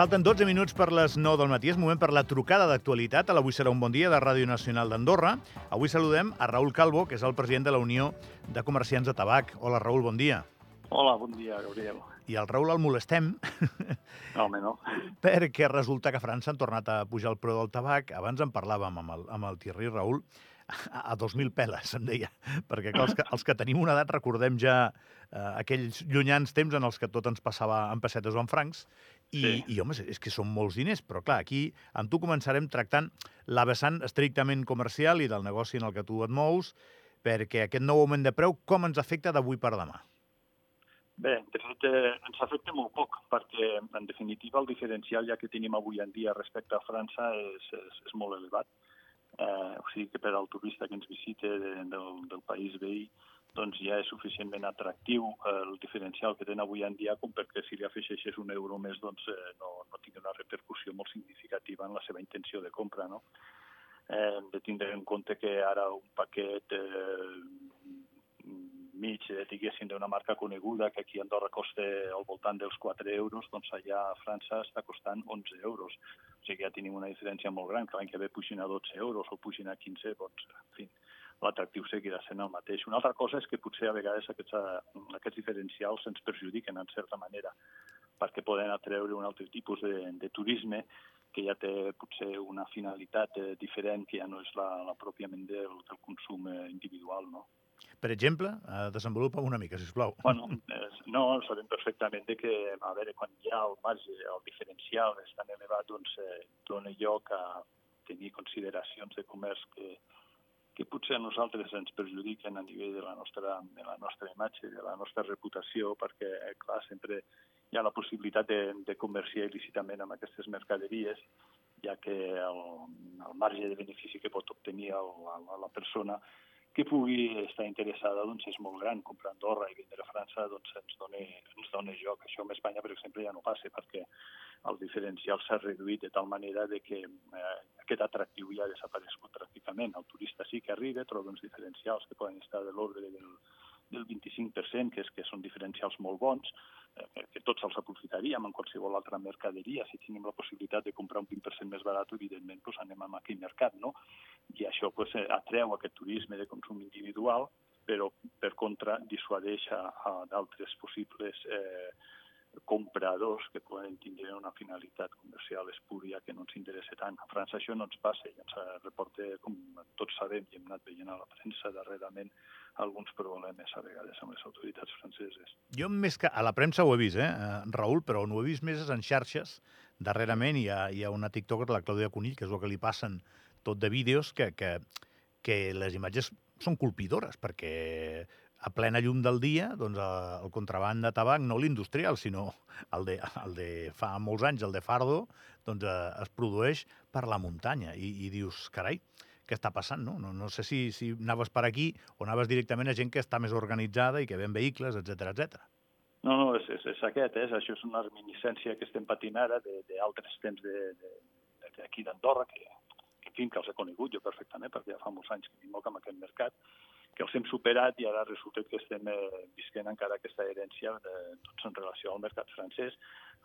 falten 12 minuts per les 9 del matí. És moment per la trucada d'actualitat. Avui serà un bon dia de Ràdio Nacional d'Andorra. Avui saludem a Raül Calvo, que és el president de la Unió de Comerciants de Tabac. Hola, Raül, bon dia. Hola, bon dia, Gabriel. I al Raül el molestem No, home, no. perquè resulta que a França han tornat a pujar el preu del tabac. Abans en parlàvem amb el, amb el Thierry Raül a, a 2.000 peles, em deia. Perquè clar, els, que, els que tenim una edat recordem ja eh, aquells llunyans temps en els que tot ens passava en pessetes o en francs. I, Sí. i home, és que són molts diners, però clar, aquí amb tu començarem tractant la vessant estrictament comercial i del negoci en el que tu et mous, perquè aquest nou augment de preu com ens afecta d'avui per demà? Bé, de fet, eh, ens afecta molt poc, perquè, en definitiva, el diferencial ja que tenim avui en dia respecte a França és, és, és molt elevat. Eh, o sigui que per al turista que ens visita de, del, del país veí, doncs ja és suficientment atractiu eh, el diferencial que tenen avui en dia com perquè si li afegeixes un euro més doncs eh, no, no tingui una repercussió molt significativa en la seva intenció de compra. No? Eh, hem de tindre en compte que ara un paquet eh, mig, eh, diguéssim, d'una marca coneguda que aquí a Andorra costa al voltant dels 4 euros, doncs allà a França està costant 11 euros. O sigui que ja tenim una diferència molt gran, que l'any que ve puixin a 12 euros o puixin a 15, doncs, en fi, l'atractiu seguirà sent el mateix. Una altra cosa és que potser a vegades aquests, eh, aquests diferencials ens perjudiquen en certa manera, perquè poden atreure un altre tipus de, de turisme que ja té potser una finalitat eh, diferent, que ja no és la, la pròpiament del, del consum eh, individual, no? Per exemple, eh, desenvolupa una mica, si us plau. Bueno, eh, no, sabem perfectament de que, a veure, quan hi ha el marge, el diferencial és tan elevat, doncs eh, dona lloc a tenir consideracions de comerç que, que potser a nosaltres ens perjudiquen a nivell de la nostra, de la nostra imatge, de la nostra reputació, perquè, eh, clar, sempre hi ha la possibilitat de, de comerciar il·lícitament amb aquestes mercaderies, ja que el, el marge de benefici que pot obtenir el, la, la persona que pugui estar interessada doncs, és molt gran. Comprar Andorra i vendre a França doncs, ens, dona, ens dona joc. Això amb Espanya, per exemple, ja no passa perquè el diferencial s'ha reduït de tal manera de que eh, aquest atractiu ja ha desaparegut pràcticament. El turista sí que arriba, troba uns diferencials que poden estar de l'ordre del, del 25%, que, és, que són diferencials molt bons, que tots els aprofitaríem en qualsevol altra mercaderia. Si tenim la possibilitat de comprar un 20% més barat, evidentment doncs anem a aquell mercat, no? I això doncs, atreu aquest turisme de consum individual, però per contra dissuadeix a d'altres possibles eh, compradors que poden tindre una finalitat comercial espúria que no ens interessa tant. A França això no ens passa i ens reporta, com tots sabem i hem anat veient a la premsa darrerament, alguns problemes a vegades amb les autoritats franceses. Jo més que a la premsa ho he vist, eh, eh, Raül, però on ho he vist més és en xarxes. Darrerament hi ha, hi ha una tiktoker, la Clàudia Conill, que és el que li passen tot de vídeos, que, que, que les imatges són colpidores, perquè a plena llum del dia, doncs, eh, el contraband de tabac, no l'industrial, sinó el de, el de fa molts anys, el de Fardo, doncs, eh, es produeix per la muntanya. I, i dius, carai, què està passant, no? No, no sé si, si anaves per aquí o anaves directament a gent que està més organitzada i que ven vehicles, etc etc. No, no, és, és, és aquest, és, això és una reminiscència que estem patint ara d'altres temps d'aquí d'Andorra, que, en fi, que els he conegut jo perfectament, perquè ja fa molts anys que vinc amb aquest mercat, que els hem superat i ara resulta que estem eh, visquent encara aquesta herència de, doncs, en relació al mercat francès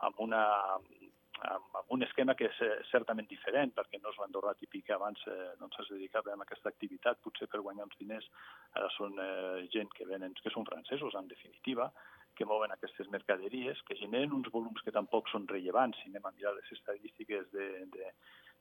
amb, una, amb, amb un esquema que és eh, certament diferent, perquè no és l'Andorra típic que abans eh, doncs es dedicava a aquesta activitat, potser per guanyar uns diners, ara són eh, gent que venen, que són francesos, en definitiva, que mouen aquestes mercaderies, que generen uns volums que tampoc són rellevants. Si anem a mirar les estadístiques de, de,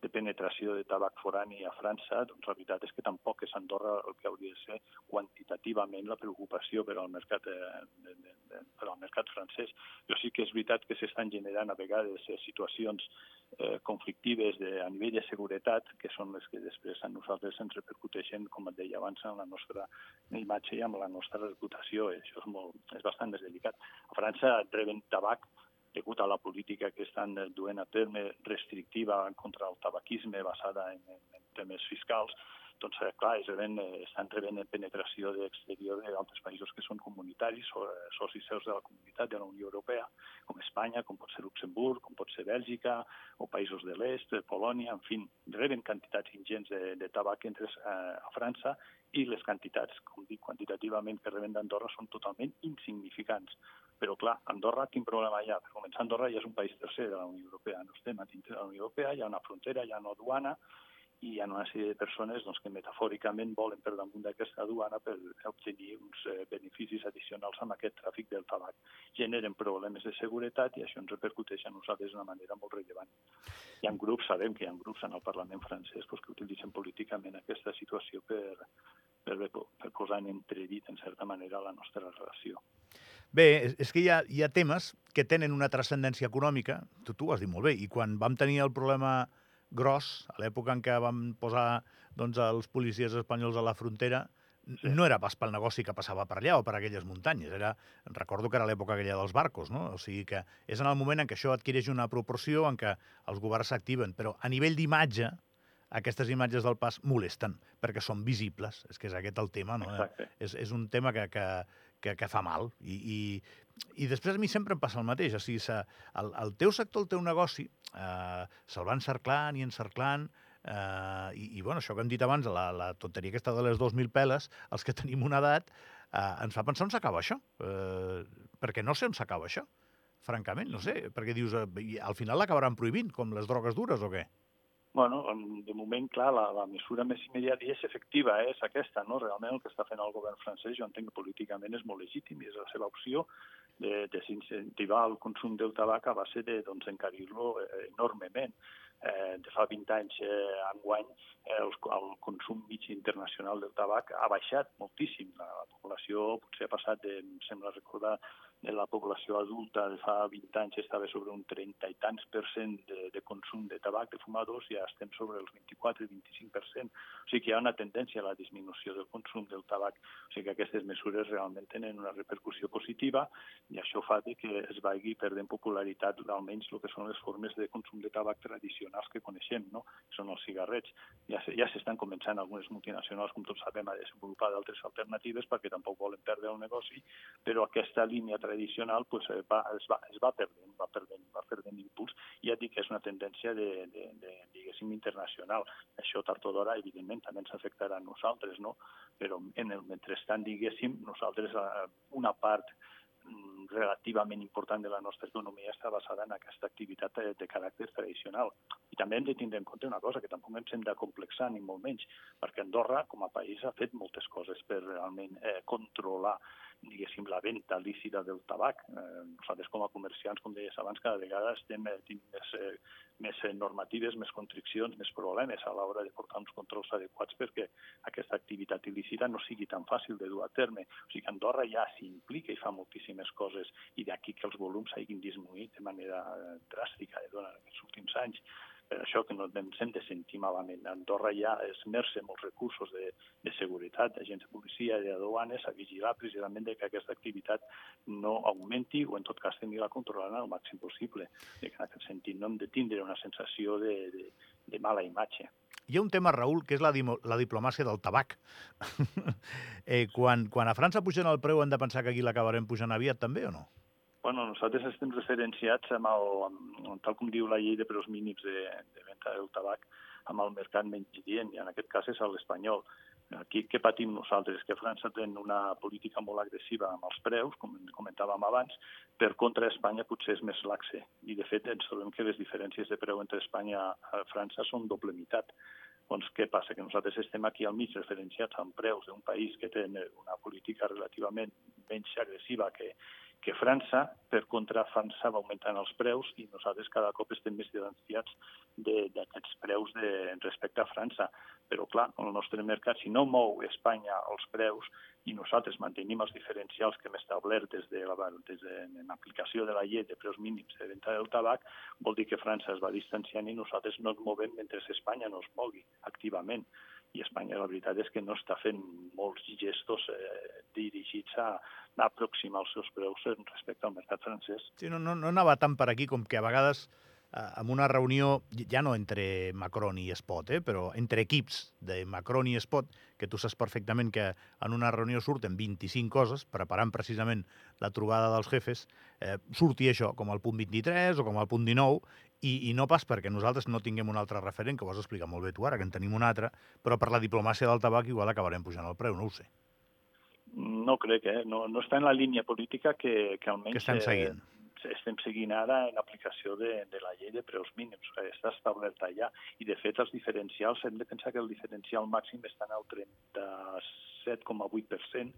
de penetració de tabac forani a França, doncs la veritat és que tampoc és Andorra el que hauria de ser quantitativament la preocupació per al mercat, eh, de, de, de, per al mercat francès. Però sí que és veritat que s'estan generant a vegades eh, situacions eh, conflictives de, a nivell de seguretat, que són les que després a nosaltres ens repercuteixen, com et deia abans, en la nostra imatge i amb la nostra reputació. Això és, molt, és bastant més delicat. A França reben tabac degut a la política que estan duent a terme restrictiva contra el tabaquisme basada en, en, temes fiscals, doncs, eh, clar, es rebent, eh, estan rebent penetració d'exterior d'altres països que són comunitaris, o, eh, socis seus de la comunitat de la Unió Europea, com Espanya, com pot ser Luxemburg, com pot ser Bèlgica, o països de l'est, Polònia, en fi, reben quantitats ingents de, de tabac entre a França i les quantitats, com dic, quantitativament que reben d'Andorra són totalment insignificants Però, clar, Andorra, quin problema hi ha? Per començar, Andorra ja és un país tercer de la Unió Europea. No estem a dintre de la Unió Europea, hi ha una frontera, hi ha una duana, i hi ha una sèrie de persones doncs, que metafòricament volen per damunt d'aquesta aduana per obtenir uns eh, beneficis addicionals amb aquest tràfic del tabac. Generen problemes de seguretat i això ens repercuteix a nosaltres d'una manera molt rellevant. Hi ha grups, sabem que hi ha grups en el Parlament francès doncs, que utilitzen políticament aquesta situació per, per, per posar en entredit, en certa manera, la nostra relació. Bé, és, que hi ha, hi ha temes que tenen una transcendència econòmica, tu, tu ho has dit molt bé, i quan vam tenir el problema gros, a l'època en què vam posar doncs, els policies espanyols a la frontera, sí. no era pas pel negoci que passava per allà o per aquelles muntanyes. Era, recordo que era l'època aquella dels barcos, no? O sigui que és en el moment en què això adquireix una proporció en què els governs s'activen, però a nivell d'imatge, aquestes imatges del pas molesten, perquè són visibles. És que és aquest el tema, no? Exacte. És, és un tema que, que, que, que fa mal. I, i, I després a mi sempre em passa el mateix. O sigui, el, el teu sector, el teu negoci, eh, se'l va encerclant i encerclant, eh, i, i bueno, això que hem dit abans, la, la tonteria aquesta de les 2.000 peles, els que tenim una edat, eh, ens fa pensar on s'acaba això. Eh, perquè no sé on s'acaba això, francament, no sé. Perquè dius, eh, al final l'acabaran prohibint, com les drogues dures o què? Bueno, de moment, clar, la, la mesura més immediata i és efectiva, eh, és aquesta, no? Realment el que està fent el govern francès, jo entenc que políticament és molt legítim i és la seva opció de desincentivar el consum del tabac a base de doncs, encarir-lo eh, enormement. Eh, de fa 20 anys eh, enguany eh, el, el consum mig internacional del tabac ha baixat moltíssim. La, la població potser ha passat, de, em sembla recordar, la població adulta de fa 20 anys estava sobre un 30 i tants per cent de, de consum de tabac, de fumadors, ja estem sobre els 24 i 25 per cent. O sigui que hi ha una tendència a la disminució del consum del tabac. O sigui que aquestes mesures realment tenen una repercussió positiva i això fa que es vagi perdent popularitat almenys el que són les formes de consum de tabac tradicionals que coneixem, no? són els cigarrets. Ja s'estan començant algunes multinacionals, com tots sabem, a desenvolupar d'altres alternatives perquè tampoc volen perdre el negoci, però aquesta línia tradicional tradicional pues, eh, va, es, va, es va perdent, va perdent, va perdent impuls. I ja dic que és una tendència de, de, de diguéssim, internacional. Això tard o d'hora, evidentment, també ens afectarà a nosaltres, no? Però en el mentrestant, diguéssim, nosaltres eh, una part mm, relativament important de la nostra economia està basada en aquesta activitat de, de caràcter tradicional. I també hem de tindre en compte una cosa, que tampoc ens hem de complexar ni molt menys, perquè Andorra, com a país, ha fet moltes coses per realment eh, controlar diguéssim, la venda lícita del tabac. Eh, nosaltres com a comerciants, com deies abans, cada vegada estem eh, més, eh, més normatives, més constriccions, més problemes a l'hora de portar uns controls adequats perquè aquesta activitat il·lícita no sigui tan fàcil de dur a terme. O sigui Andorra ja s'implica i fa moltíssimes coses i d'aquí que els volums hagin disminuït de manera eh, dràstica durant aquests últims anys per això que no ens hem de sentir malament. Andorra ja esmerça molts recursos de, de seguretat, d'agents de policia i d'aduanes a vigilar precisament que aquesta activitat no augmenti o en tot cas tenir-la controlada al màxim possible. I que en aquest sentit no hem de tindre una sensació de, de, de mala imatge. Hi ha un tema, Raül, que és la, la diplomàcia del tabac. eh, quan, quan a França pugen el preu, hem de pensar que aquí l'acabarem pujant aviat també o no? Bueno, nosaltres estem referenciats amb el, amb, tal com diu la llei de preus mínims de, de venda del tabac, amb el mercat menys dient, i en aquest cas és l'espanyol. Aquí què patim nosaltres? Que França té una política molt agressiva amb els preus, com comentàvem abans, per contra Espanya potser és més laxe. I de fet ens trobem que les diferències de preu entre Espanya i França són doble mitat. Doncs què passa? Que nosaltres estem aquí al mig referenciats amb preus d'un país que té una política relativament menys agressiva que, que França, per contra, França va augmentant els preus i nosaltres cada cop estem més diferenciats d'aquests preus de, respecte a França. Però, clar, el nostre mercat, si no mou Espanya els preus i nosaltres mantenim els diferencials que hem establert des de la, des de, de la llei de preus mínims de venda del tabac, vol dir que França es va distanciant i nosaltres no ens movem mentre Espanya no es mogui activament i Espanya la veritat és que no està fent molts gestos eh, dirigits a, a aproximar els seus preus respecte al mercat francès. Sí, no, no, no anava tant per aquí com que a vegades eh, en una reunió, ja no entre Macron i Spot, eh, però entre equips de Macron i Spot, que tu saps perfectament que en una reunió surten 25 coses, preparant precisament la trobada dels jefes, eh, surti això, com el punt 23 o com el punt 19, i, i no pas perquè nosaltres no tinguem un altre referent, que ho has explicat molt bé tu ara, que en tenim un altre, però per la diplomàcia del tabac igual acabarem pujant el preu, no ho sé. No crec, eh? No, no està en la línia política que, que almenys... Que estem seguint. Eh, estem seguint ara en aplicació de, de la llei de preus mínims. Està establerta ja. I, de fet, els diferencials, hem de pensar que el diferencial màxim està al 37,8%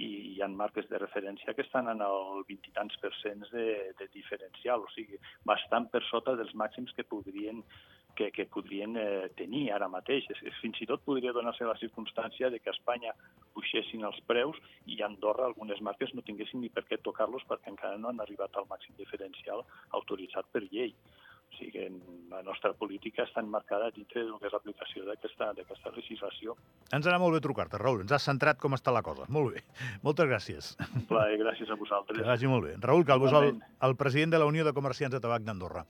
i hi ha marques de referència que estan en el 20 i tants per cent de, de diferencial, o sigui, bastant per sota dels màxims que podrien que, que podrien eh, tenir ara mateix. Fins i tot podria donar-se la circumstància de que a Espanya puixessin els preus i a Andorra algunes marques no tinguessin ni per què tocar-los perquè encara no han arribat al màxim diferencial autoritzat per llei. O sigui que la nostra política està enmarcada dintre del que és l'aplicació d'aquesta legislació. Ens ha molt bé trucar-te, Raül. Ens has centrat com està la cosa. Molt bé. Moltes gràcies. Plaer, gràcies a vosaltres. Que vagi molt bé. Raül Calvo és el, el president de la Unió de Comerciants de Tabac d'Andorra.